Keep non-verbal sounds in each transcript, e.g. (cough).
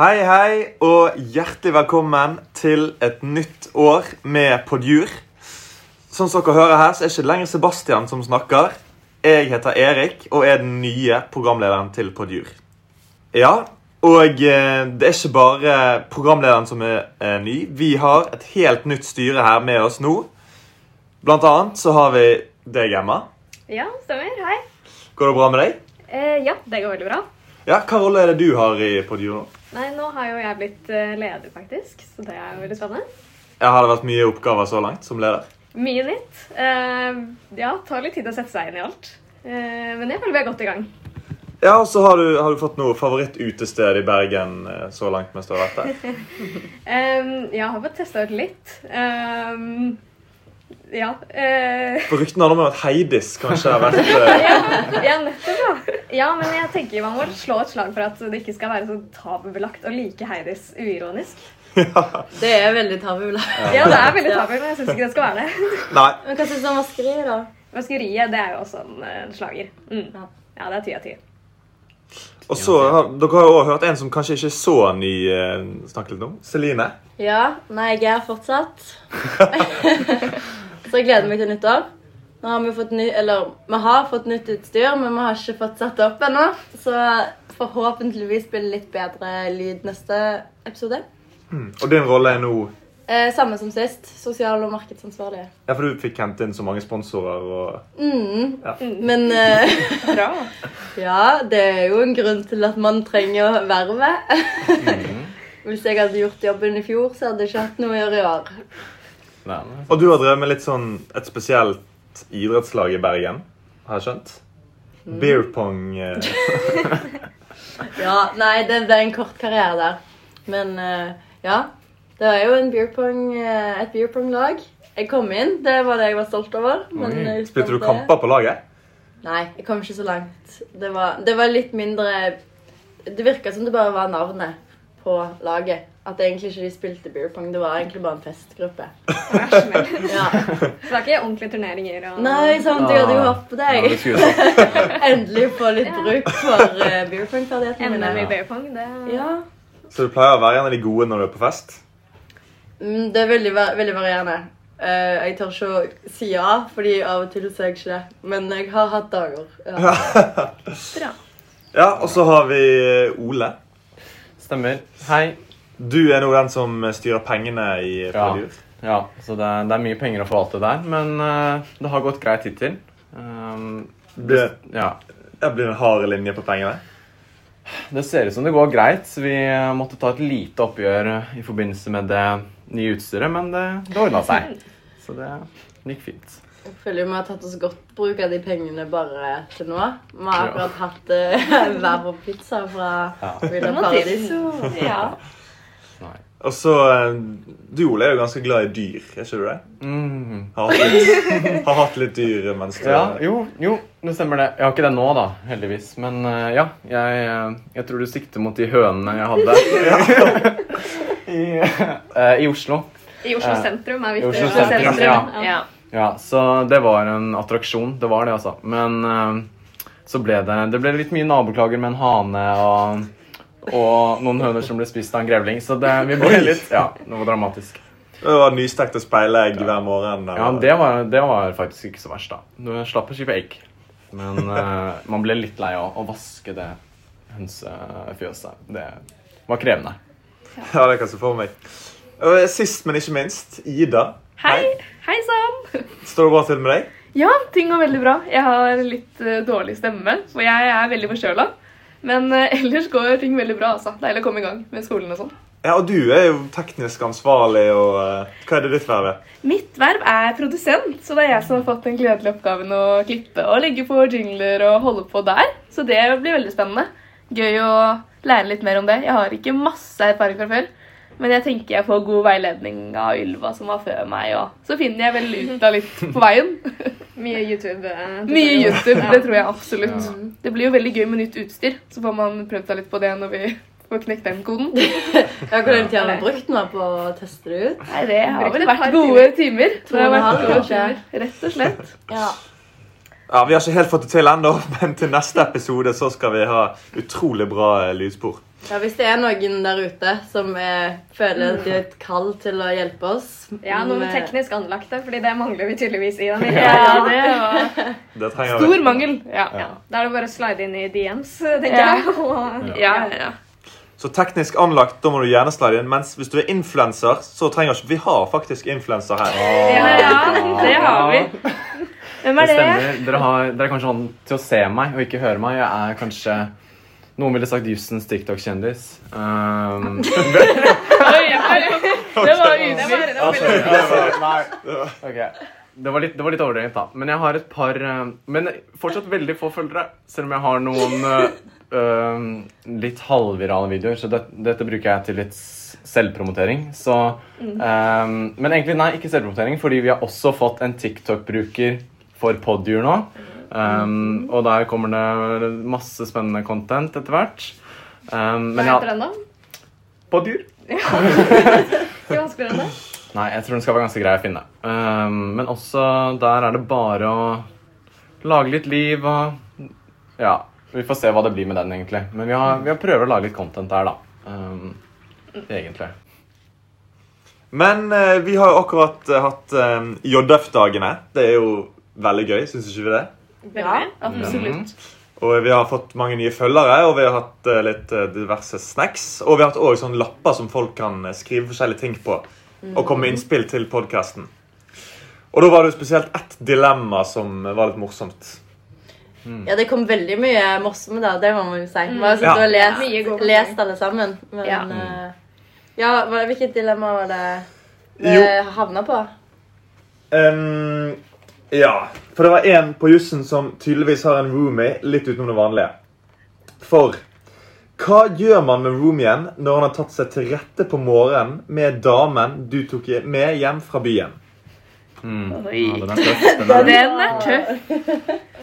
Hei, hei, og hjertelig velkommen til et nytt år med Podjur. Som dere hører her, så er det ikke lenger Sebastian som snakker. Jeg heter Erik og er den nye programlederen til Podjur. Ja, og eh, det er ikke bare programlederen som er eh, ny. Vi har et helt nytt styre her med oss nå. Blant annet så har vi deg, Emma. Ja, stemmer. Hei. Går det bra med deg? Eh, ja, det går veldig bra. Ja, Hva rolle er det du har i Podjur nå? Nei, nå har jo jeg blitt eh, leder, faktisk. Så det er jo veldig spennende. Ja, har det vært mye oppgaver så langt som leder? Mye nytt. Uh, ja, tar litt tid å sette seg inn i alt. Uh, men jeg føler vi er godt i gang. Ja, og så har du, har du fått noe favorittutested i Bergen eh, så langt mens du har vært der? (laughs) Eh, jeg har fått testa ut litt. Eh, ja. eh, For ryktene handler om at Heidis kanskje har vært (laughs) eh, ja, ja, nettopp, ja. Ja, men jeg tenker man må slå et slag for at det ikke skal være så tabubelagt å like Heidis uironisk. Det er veldig tabubelagt. Ja, det er veldig tabu, men jeg syns ikke det skal være det. Nei. Men hva syns du om vaskeriet, da? Vaskeriet det er jo også en eh, slager. Mm. Ja. Ja, det er ti av ti. Og så dere har jo også hørt en som kanskje ikke er så ny eh, snakke litt om. Celine. Ja, nei, jeg er fortsatt. (laughs) Så jeg gleder meg til nyttår. Nå har vi fått ny, eller vi har fått nytt utstyr, men vi har ikke fått satt det opp ennå. Så forhåpentligvis blir det litt bedre lyd neste episode. Mm. Og din rolle er nå Eh, samme som sist. Sosial- og markedsansvarlig. Ja, for du fikk hent inn så mange sponsorer og Mm. Ja. Men eh, Bra. (laughs) ja, det er jo en grunn til at man trenger vervet. (laughs) Hvis jeg hadde gjort jobben i fjor, så hadde jeg ikke hatt noe å gjøre i år. Og du har drevet med litt sånn et spesielt idrettslag i Bergen, har jeg skjønt? Beer pong eh. (laughs) Ja, nei, det ble en kort karriere der. Men uh, ja. Det var jo en beer pong, eh, et beer pong-lag. Jeg kom inn, det var det jeg var stolt over. Men mm. Spilte du kamper på laget? Nei, jeg kom ikke så langt. Det var, det var litt mindre Det virka som det bare var navnet på laget. At egentlig ikke de spilte beer pong. Det var egentlig bare en festgruppe. Ja. Så det var ikke ordentlige turneringer? Og... Nei, sant, jeg hadde jo håpet på Ja, deg. skulle jeg sagt. (laughs) Endelig få litt bruk for uh, beer pong-ferdighetene NM i mine. beer pong, det Ja. Så du pleier å være en av de gode når du er på fest? Mm, det er veldig, veldig varierende. Uh, jeg tør ikke å si ja, fordi av og til så er jeg ikke det. Men jeg har hatt dager. Ja. Bra. Ja, og så har vi Ole. Stemmer. Hei. Du er nå den som styrer pengene i Ja. Ja, så det er, det er mye penger å forvalte der, men uh, det har gått greit hittil. Um, Det, ja. det blir en hard linje på pengene. Det ser ut som det går greit. Vi måtte ta et lite oppgjør i forbindelse med det nye utstyret, men det, det ordna seg. (laughs) Så det gikk fint. Jeg føler vi har tatt oss godt bruk av de pengene bare til nå. Vi har akkurat hatt uh, (laughs) hver vår pizza fra Ja. Villa Må. Paradiso. Ja. Nei. Og så eh, Du, Ole, er jo ganske glad i dyr, er ikke du det? Mm. Har hatt litt, (laughs) har hatt litt dyr mens du Ja, jo, jo, det stemmer det. Jeg har ikke det nå, da, heldigvis. Men eh, ja, jeg, eh, jeg tror du sikter mot de hønene jeg hadde (laughs) I, uh, i Oslo. I Oslo sentrum er I. Oslo sentrum, ja. ja. Ja, så det var en attraksjon. Det var det, altså. Men uh, så ble det, det ble litt mye naboklager med en hane og, og noen høner som ble spist av en grevling. Så det, vi ble litt Ja, det var dramatisk. Det var nystekte speilegg hver morgen. Ja, det var, det var faktisk ikke så verst, da. Nå slapp å skipe egg. Men uh, (laughs) man ble litt lei av å vaske det hønsefjøset. Det var krevende. Ja, det kan jeg se for meg. Og Sist, men ikke minst, Ida. Hei! Hei sann! Står det bra til med deg? Ja, ting går veldig bra. Jeg har litt uh, dårlig stemme, for jeg er veldig forkjøla. Men eh, (laughs) ellers går ting veldig bra. altså. Deilig å komme i gang med skolen og sånn. Ja, og du er jo teknisk ansvarlig, og uh, hva er det ditt verv? er? Mitt verv er produsent, så det er jeg som har fått den gledelige oppgaven å klippe og legge på jingler og holde på der. Så det blir veldig spennende. Gøy å lære litt mer om det. Jeg har ikke masse erfaring fra før. Men jeg tenker jeg får god veiledning av Ylva, som var før meg. Og så finner jeg vel ut av litt på veien. (laughs) Mye YouTube. eh, Mye YouTube, det tror jeg absolutt. Ja. Det blir jo veldig gøy med nytt utstyr, så får man prøvd seg litt på det når vi får knekt den koden. (laughs) Ja, Hvor lang tid har du brukt nå på å teste det ut? Nei, det har vel vært gode timer. To Det har og en vært halv, gode timer, Rett og slett. Ja. Ja, Vi har ikke helt fått det til ennå, (laughs) men til neste episode så skal vi ha utrolig bra eh, lydspor. Ja, Hvis det er noen der ute som er, føler at de er et kall til å hjelpe oss Ja, noen teknisk anlagte, fordi det mangler vi tydeligvis i den. (laughs) Ja, det og... Det stor vi. mangel. Ja. Ja, Da er det bare å slide inn i DMs, (laughs) tenker Ja. jeg. Og, Ja, ja, ja. Så teknisk anlagt, da må du gjerne slide inn. Mens hvis du er influenser, så trenger ikke Vi har faktisk influenser her. ja, det har vi. Hvem Det er det? stemmer. Dere, har, dere er kanskje vant til å se meg og ikke høre meg. Jeg er kanskje Noen ville sagt jussens TikTok-kjendis. Um, (laughs) Det var ydmykt. Det var litt, det var litt overdrevet, da. Men jeg har et par eh, Men fortsatt veldig få følgere. Selv om jeg har noen eh, litt halvvirale videoer. Så det, dette bruker jeg til litt selvpromotering. Så um, Men egentlig, nei, ikke selvpromotering, fordi vi har også fått en TikTok-bruker for Podjur nå. Um, og der kommer det masse spennende content etter hvert. Um, Hva heter ja, den, da? Podjur. Ikke vanskeligere enn det? Nei, jeg tror den skal være ganske grei å finne. Um, men også der er det bare å lage litt liv og Ja. Vi får se hva det blir med den, egentlig. Men vi har, vi har prøver å lage litt content der, da. Um, egentlig. Men eh, vi har jo akkurat eh, hatt eh, JF-dagene. Det er jo veldig gøy, syns ikke vi det? Ja, absolutt. Og vi har fått mange nye følgere, og vi har hatt eh, litt eh, diverse snacks. Og vi har hatt også sånne lapper som folk kan eh, skrive forskjellige ting på. Og komme med innspill til podkasten. Og da var det jo spesielt ett dilemma som var litt morsomt. Ja, det kom veldig mye morsomme da. det må man jo si. Vi har Ja. sittet og Mm. Lest, lest alle sammen. Men Ja. Uh, ja, hvilket dilemma var det det Jo. havna på? Ehm, ja, for det var en på jussen som tydeligvis har en roomie litt utenom det vanlige. For hva gjør man med roomien når han har tatt seg til rette på morgenen med damen du tok med hjem fra byen? Mm. Oi. Ja, den er tøff. Den er. Tøff.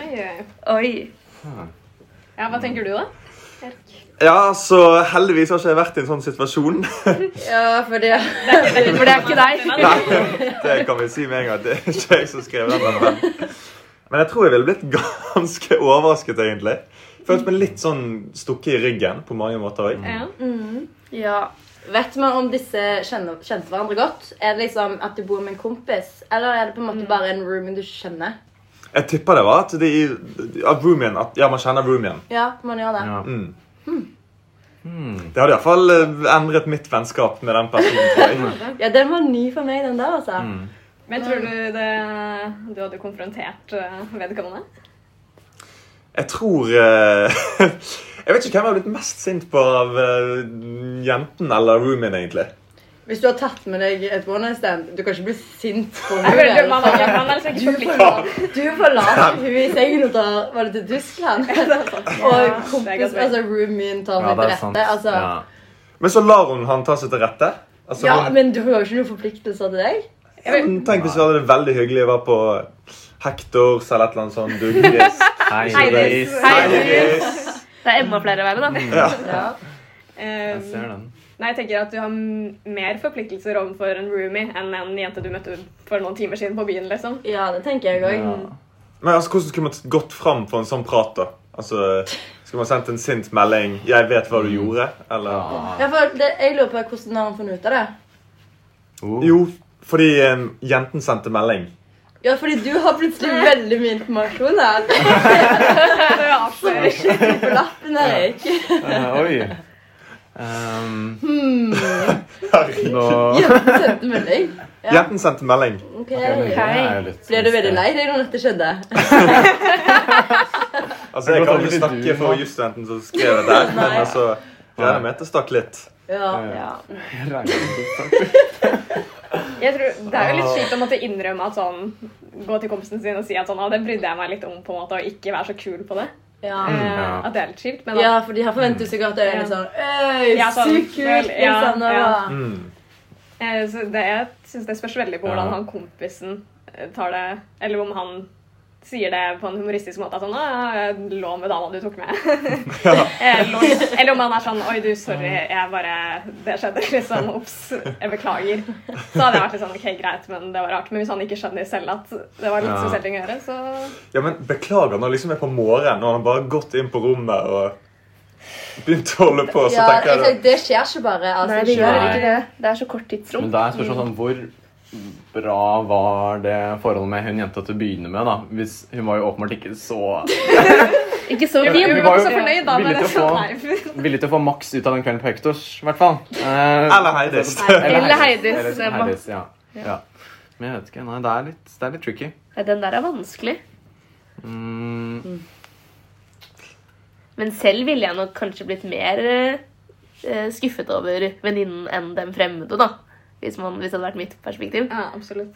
Oi, oi. Oi. Ja, hva tenker du, da? Ja, så heldigvis har ikke jeg vært i en sånn situasjon. (laughs) Ja, for det For det er ikke deg. Nei, (laughs) det kan vi si med en gang. Det er ikke jeg som skrev den. Men, men jeg tror jeg ville blitt (laughs) ganske overrasket, egentlig. Følt meg litt sånn stukket i ryggen på mange måter òg. Ja. Ja. Vet man om disse kjenner, kjente hverandre godt? Er det liksom at du bor med en kompis, eller er det på en måte bare en roomie du kjenner? Jeg tipper det var at, de, at roomien at, Ja, man kjenner roomien. Ja, man gjør det. Ja. Mm. Mm. Det hadde iallfall endret mitt vennskap med den personen. tror jeg. (laughs) Ja, den var ny for meg, den der, altså. Mm. Men tror du det, du hadde konfrontert eh, vedkommende? Jeg tror eh, (laughs) Jeg vet ikke hvem jeg har blitt mest sint på av eh, jenten eller roomien, egentlig. Hvis du har tatt med deg et one night stand, du kan ikke bli sint på henne. Du, man, man er liksom ikke forpliktet. Du forlater hun i sengen og tar Var det til Tyskland? (laughs) Og det kompis, altså roomien tar Ja, det til rette. Altså, Ja. Men så lar hun han ta seg til rette. Altså, ja, hun, men du har jo ikke noen forpliktelser til deg. Tenk hvis vi hadde det veldig hyggelig å være på Hectors eller et eller annet sånt. (laughs) Hei, Heidis. Heidis. Heidis. Det er enda flere å være, da. Ja. Ja. Jeg ser den. Nei, jeg tenker at du har mer forpliktelser overfor en roomie enn en jente du møtte for noen timer siden på byen, liksom. ja, det tenker jeg òg. Ja. Men altså, hvordan skulle man gått fram for en sånn prat, da? Altså, Skulle man sendt en sint melding 'Jeg vet hva du gjorde'? Eller Ja. Ja, for det, jeg lurer på hvordan har han funnet ut av det? Oh. Jo, fordi um, jenten sendte melding. Ja, fordi du har plutselig veldig mye informasjon her. Ja, Som ikke på lappen, Erik. Eh, oi. Um, Hmm. Herregud. Jenten sendte melding. Ja. Jenten sendte melding. Okay. Ok, men det jo litt Ble du veldig lei deg når dette skjedde? (laughs) Altså, Jeg kan ikke snakke for jusstudenten som skrev det der, men altså Regner med at det stakk litt. Ja. Ja. Jeg tror, det er jo litt kjipt å måtte innrømme at sånn Gå til kompisen sin og si at sånn, ah, det brydde jeg meg litt om, på en måte, og ikke være så kul på det. Ja. Eh. At det er litt kjipt. Men ja, for de har forventet seg at det er litt sånn Øy, Ja, sånn, så kult! ja, Liksom, det ja. Mm. eh, så det, jeg synes det spørs veldig på hvordan Ja. han kompisen eh, tar det Eller om han sier det på en humoristisk måte. At sånn, jeg lå med dama du tok med. (laughs) (laughs) Eller om han er sånn Oi, du, sorry, jeg bare Det skjedde, liksom. Ops. Jeg beklager. Så hadde jeg vært litt sånn OK, greit, men det var rart. Men hvis han ikke skjønner selv at det var litt Ja. spesielt ting å gjøre, så Ja, men Beklager når liksom er på morgenen og han har bare gått inn på rommet og begynt å holde på, så Ja, tenker jeg det skjer ikke bare av Nei, seg det gjør selv. ikke det. Det er så kort tidsrom. Men da er spørsmålet sånn, hvor bra var det forholdet med hun jenta til å begynne med? da? Hvis Hun var jo åpenbart ikke så (laughs) Ikke så Vi fin. var var jo så fornøyd da villig til å få- (laughs) villig til å få maks ut av den kvelden på Hektors, i hvert fall. Eh, Eller Heidis. Eller Heidis, Eller Heidis, ja. ja. Men jeg vet ikke. Nei, det er litt, det er litt tricky. Den der er vanskelig. Mm, Men selv ville jeg nok kanskje blitt mer eh, skuffet over venninnen enn den fremmede, da. Hvis, man, hvis det hadde vært mitt perspektiv. Ja, absolutt.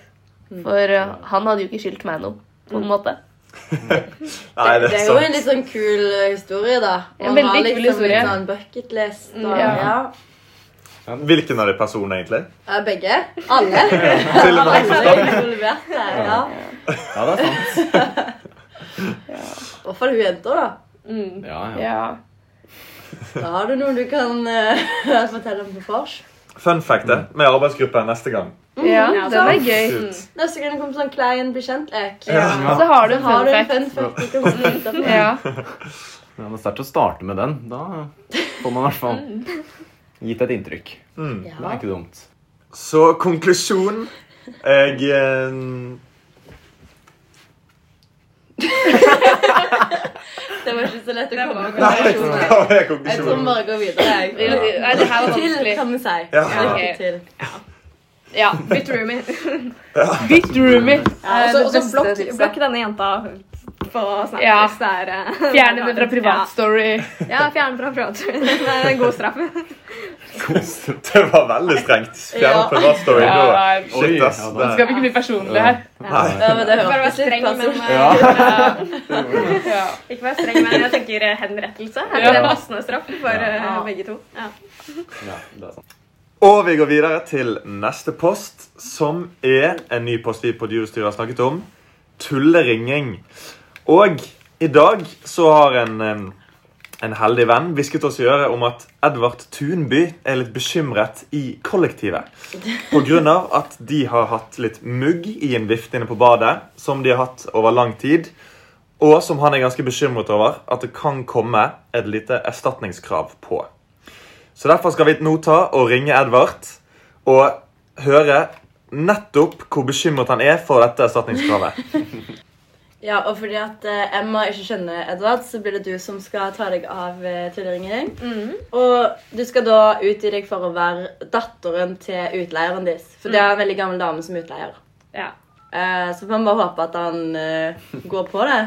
For uh, han hadde jo ikke skyldt meg noe, på en måte. (laughs) Nei, det Det er jo en litt sånn kul eh, historie, da. En veldig har kul liksom historie. En sånn bucketlist. Mm, ja. ja. Hvilken av de personene, egentlig? Begge. (laughs) Alle. Til og med er involvert der, ja. ja, det er sant. (laughs) I hvert fall hun jenta, da. Mm. Ja, ja. Ja. Da har du noe du kan uh, fortelle om på vors. Fun fact det, med arbeidsgruppen neste gang. ja, Ja, det er gøy. Neste gang det kommer sånn klein bli kjent-lek. Ja. Så har du en fun fact. fun fact du? Ja. Ja, det er (laughs) sterkt å starte med den. Da får man i hvert fall gitt et inntrykk. Mm. Det er ikke dumt. Så konklusjon Jeg eh, Det var ikke så lett å Det komme med konklusjoner. er Jeg tror bare går videre. Nei, det her var vanskelig. kan vi si. Ja. Lykke til. Ja. Bit roomy. Bit roomy. Og så- blokk, denne jenta på Snap. Ja. hvis det er, eh, Fjern henne (laughs) fra privatstory. Ja, ja fjern fra privatstory. Det er en god straff. Det var veldig strengt. Fjern Ja. privatstory Ja, nei, Shit, ass. ja, Nå skal vi ikke bli personlige her. Nei. Ja, men det Bare streng, men Ja. Ja. Ikke vær streng, men jeg tenker henrettelse. Her er det passende straff for eh, Ja. begge to. Ja. Ja, det er sant. Og vi går videre til neste post, som er en ny post vi på Dyrestyret har snakket om. Tulleringing. Og i dag så har en, en heldig venn hvisket oss i øret om at Edvard Tunby er litt bekymret i kollektivet. Av at de har hatt litt mugg i en vifte inne på badet, som de har hatt over lang tid. Og som han er ganske bekymret over at det kan komme et lite erstatningskrav på. Så derfor skal vi nå ta og ringe Edvard og høre nettopp hvor bekymret han er for dette erstatningskravet. Ja, og fordi at eh, Emma ikke skjønner Edvard, så blir det du som skal ta deg av uh, tulleringen din. Og du skal da utgi deg for å være datteren til utleieren din. For det er en veldig gammel dame som utleier. Ja. Uh, så får vi bare håpe at han uh, går på det.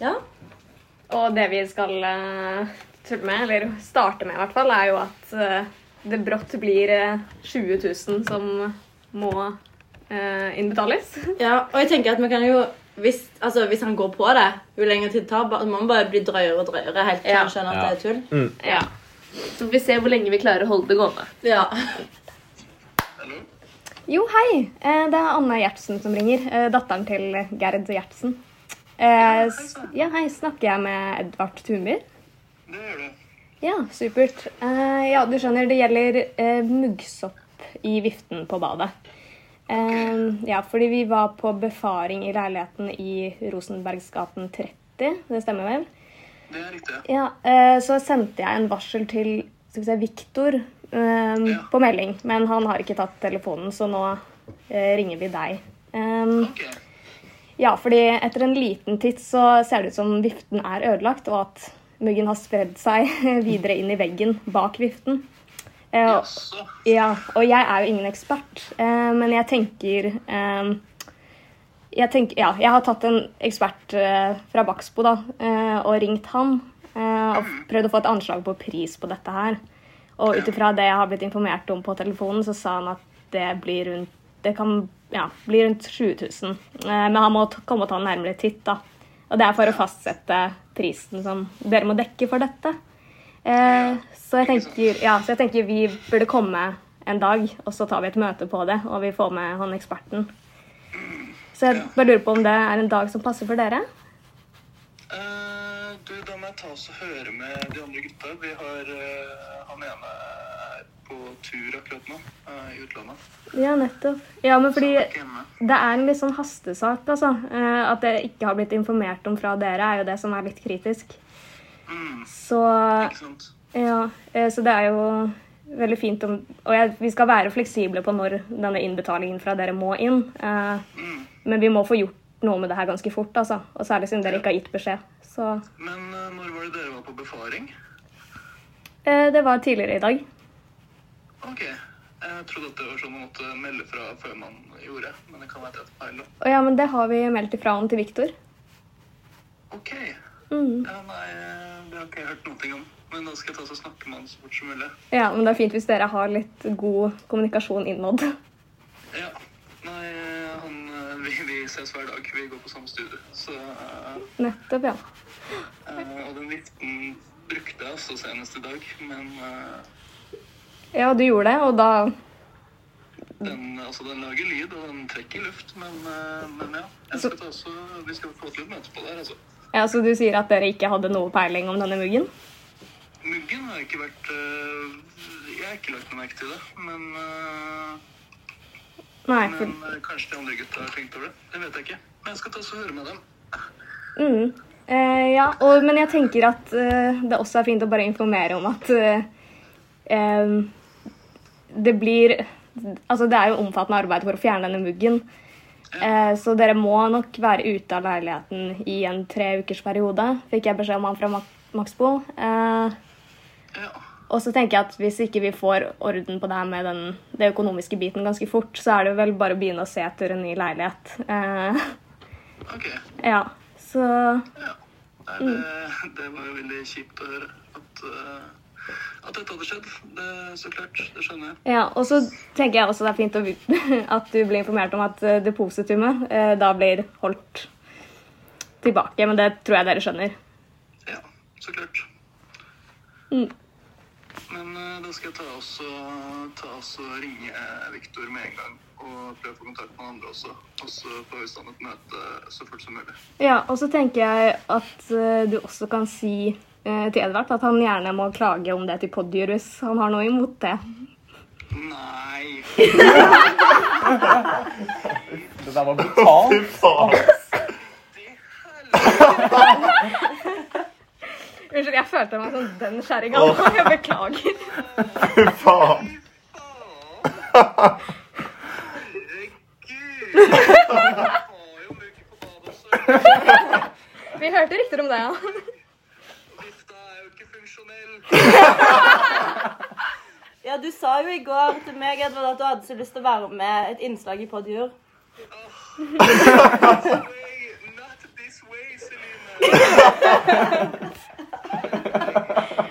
Ja. Og det vi skal tulle med, eller starte med i hvert fall, er jo at det brått blir eh, 20 000 som må eh, innbetales. (laughs) ja. Og jeg tenker at vi kan jo hvis, altså, hvis han går på det, jo lenger tid det tar, må han bare bli drøyere og drøyere helt til Ja. han skjønner at det er tull. Ja. Så får vi se hvor lenge vi klarer å holde det gående. Ja. Jo, hei. Eh, det er Anne Gjertsen som ringer. eh, Datteren til Gerd Gjertsen. Eh, Ja, hei. Snakker jeg med Edvard Tunby? Det gjør du. Ja, supert. Eh, ja, du skjønner, det gjelder muggsopp i viften på badet. Eh, ja, fordi vi var på befaring i leiligheten i Rosenbergsgaten 30. Det stemmer vel? Det er riktig. Ja, eh, så sendte jeg en varsel til skal vi se, Victor ja. på melding, men han har ikke tatt telefonen, så nå uh, ringer vi deg. Um, okay. ja, fordi etter en liten titt så ser det ut som viften er ødelagt, og at muggen har spredd seg (laughs) videre inn i veggen bak viften. Jaså. ja, og jeg er jo ingen ekspert, eh, men jeg tenker eh, jeg, tenker, ja, jeg har tatt en ekspert fra Baksbo da, eh, og ringt han eh, og prøvd å få et anslag på pris på dette her. Og ut ifra det jeg har blitt informert om på telefonen, så sa han at det blir rundt det kan ja, bli rundt 20 000. Eh, men han må komme og ta en nærmere titt. da. Og det er for å fastsette prisen som dere må dekke for dette. Eh, så, jeg tenker, ja, så jeg tenker vi burde komme en dag, og så tar vi et møte på det. Og vi får med han eksperten. Så jeg bare lurer på om det er en dag som passer for dere? Eh, du, da må jeg ta oss og høre med de andre gutta. Vi har eh, han ene er på tur akkurat nå, eh, i utlandet. Ja, nettopp. Ja, men fordi det er en litt sånn hastesak, altså. At det ikke har blitt informert om fra dere, er jo det som er litt kritisk. Mm, Så. Ja, eh, så det er jo veldig fint om Og jeg, vi skal være fleksible på når denne innbetalingen fra dere må inn. Eh, Mm. men vi må få gjort noe med det her ganske fort, altså. Og særlig siden dere ikke har gitt beskjed. Så Men eh, når var det dere var på befaring? eh, det var tidligere i dag. Ok. Jeg trodde at det var sånn man måtte melde fra før man gjorde, men det kan være jeg feil. ja, men det har vi meldt ifra om til Viktor. Ok. Mm. Ja, nei, det har ikke jeg hørt noe om. Men da skal jeg ta så snakke med han så fort som mulig. Ja, men det er fint hvis dere har litt god kommunikasjon innad. Ja. Nei, han, vi, vi ses hver dag. Vi går på samme studie. Så, eh, Nettopp, ja. Uh, og den viften brukte jeg også senest i dag, men uh, Ja, du gjorde det, og da den, altså, den lager lyd, og den trekker luft. Men, uh, men ja, jeg skal ta også, vi skal få til et møte på det her, altså. Ja, Så du sier at dere ikke hadde noe peiling om denne muggen? Muggen har ikke vært eh, Jeg har ikke lagt noe merke til det, men eh, Nei. Men For, eh, kanskje de andre gutta har tenkt over det. Det vet jeg ikke. Men jeg skal ta og høre med dem. mm. eh, ja, og, men jeg tenker at eh, det også er fint å bare informere om at eh, det blir Altså, det er jo omfattende arbeid for å fjerne denne muggen. Eh, så dere må nok være ute av leiligheten i en tre ukers periode, fikk jeg beskjed om han fra Maxbo. Eh, Ja. og så tenker jeg at hvis ikke vi får orden på det her med den, det økonomiske biten ganske fort, så er det vel bare å begynne å se etter en ny leilighet. Eh, OK. ja, så Ja. Nei, det, det var jo veldig kjipt å høre at, eh, at dette hadde skjedd. Det, så klart. Det skjønner jeg. Ja, og så tenker jeg også det er fint å, (laughs) at du blir informert om at eh, depositumet eh, da blir holdt tilbake, men det tror jeg dere skjønner. Ja, så klart. Mm. Men eh, da skal jeg ta oss og, ta oss ringe Viktor med en gang. Og prøve å få kontakt med andre også. Og så får vi stand et møte så fort som mulig. Ja, og så tenker jeg at du også kan si til Edvard at han gjerne må klage om det til Podjurus. han har noe imot det. Nei! (laughs) Det der var brutalt. Fy faen. Unnskyld, jeg følte meg som den kjerringa. Jeg beklager. Fy faen. Vi hørte rykter om det, ja. Vifta er jo ikke funksjonell. Ja, du sa jo i går til meg Edvard, at du hadde så lyst til å være med et innslag i Podjur. (laughs)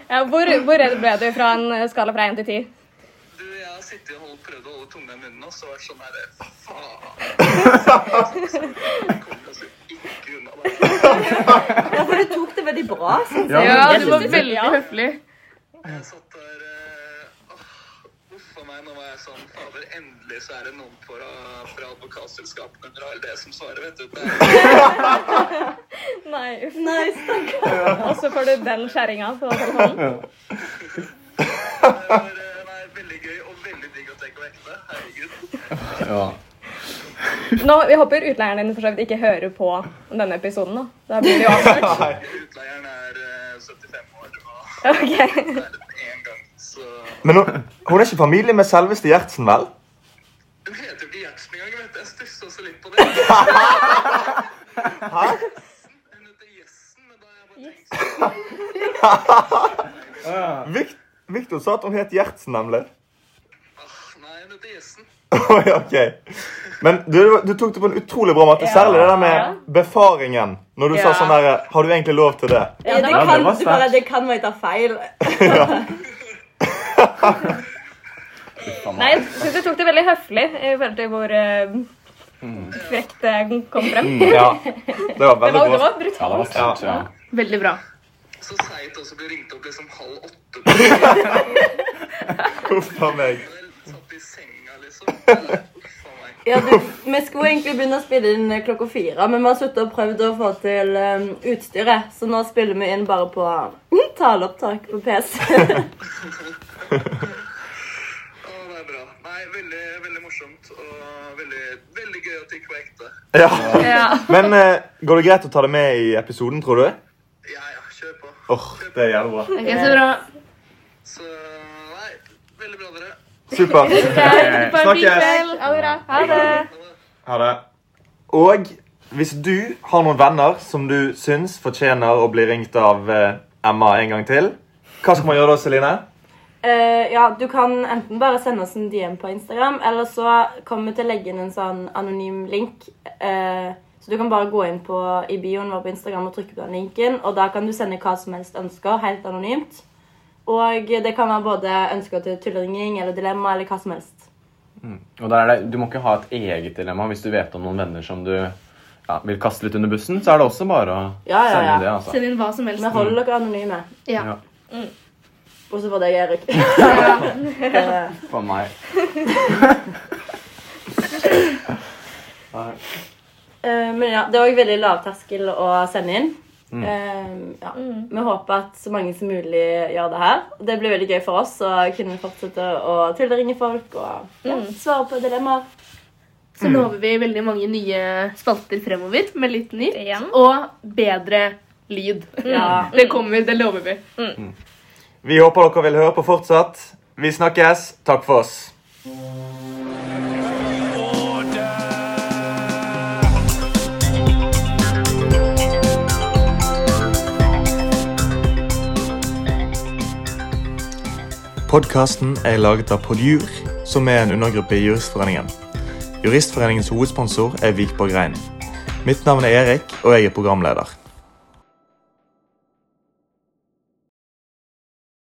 Ja hvor, hvor redd ble du fra en skala fra 1 til 10? Du, jeg har sittet og holdt, prøvd å holde tunga i munnen, og så vært sånn her Faen. Jeg kommer altså ikke unna det. Ja, for du tok det veldig bra, syns jeg. Ja, du var veldig høflig. Jeg satt eh, a meg, nå var jeg sånn Fader, endelig så er det noen fra, fra advokatselskapene fra LD som svarer, vet du. Det er, (laughs) Nei, uff. Nei, stakkar. Og så får du den skjæringa på telefonen. det eh, nei, veldig gøy og veldig digg å tenke på ekte. Herregud. Ja. Nå, Vi håper utleieren din for så vidt ikke hører på denne episoden. Da Da blir det jo avslørt. Utleieren er eh, 75 år og Ok. Men hun, hun er ikke familie med selveste Gjertsen, vel? Hun heter ikke Gjertsen engang, vet du. Jeg stussa også litt på det. Hæ? Hun heter Gjessen, men da har jeg bare tenkt sånn Vikt, Victor sa at hun het Gjertsen, nemlig. Nei, hun heter Gjessen. (laughs) Ok. Men du, du tok det på en utrolig bra måte. Ja. Særlig det der med befaringen. Når du sa sånn der Har du egentlig lov til det? Ja, det, kan, du bare, det kan være ta feil. (laughs) (laughs) Nei, jeg syns du tok det veldig høflig i forhold til hvor uh, frekt det kom frem. Mm, ja. Det var (laughs) Det veldig var, det bra. var Ja, det var brutalt. Ja, Ja. Veldig bra. Så seigt også bli ringt opp liksom halv åtte. (laughs) på Huff a meg. Satt i senga, liksom. Ja, du, vi skulle egentlig begynne å spille inn klokka fire, men vi har suttet og prøvd å få til um, utstyret. Så nå spiller vi inn bare på taleopptak på PC. (laughs) Å, det er bra. Nei, veldig, veldig morsomt. Og veldig, veldig gøy at det ikke var ekte. Ja. Ja. Men eh, går det greit å ta det med i episoden, tror du? Ja, ja, kjør på. Åh, det er jævlig bra. Ok, så bra. Så nei, veldig bra, dere. Super. Ha fin Snakkes. kveld. Ha det bra. Ha det. Ha det. Og hvis du har noen venner som du syns fortjener å bli ringt av eh, Emma en gang til, hva skal man gjøre da, Celine? Eh, ja, du kan enten bare sende oss en DM på Instagram, eller så kommer vi til å legge inn en sånn anonym link. Uh, så du kan bare gå inn på, i bioen vår på Instagram og trykke på den linken, og da kan du sende hva som helst ønsker, helt anonymt. Og det kan være både ønsker til tulleringing eller dilemma eller hva som helst. Og der er det, Du må ikke ha et eget dilemma hvis du vet om noen venner som du ja, vil kaste litt under bussen. Så er det også bare å Ja, ja, sende det. altså. Send inn hva som helst. Vi holder dere anonyme. Ja. Ja. så var deg, Erik. Eh, (laughs) For meg. Eh, men ja, det er òg veldig lavterskel å sende inn. Mm. Eh, ja. Vi håper at så mange som mulig gjør det her. Det blir veldig gøy for oss å kunne fortsette å tulleringe folk og ja, svare på dilemmaer. Så lover vi veldig mange nye spalter fremover med litt nytt. Og bedre lyd. Ja. Det kommer, det lover vi. Vi håper dere vil høre på fortsatt. Vi snakkes. Takk for oss. Podkasten er laget av Podjur, som er en undergruppe i Juristforeningen. Juristforeningens hovedsponsor er Vikborg Rein. Mitt navn er Erik, og jeg er programleder.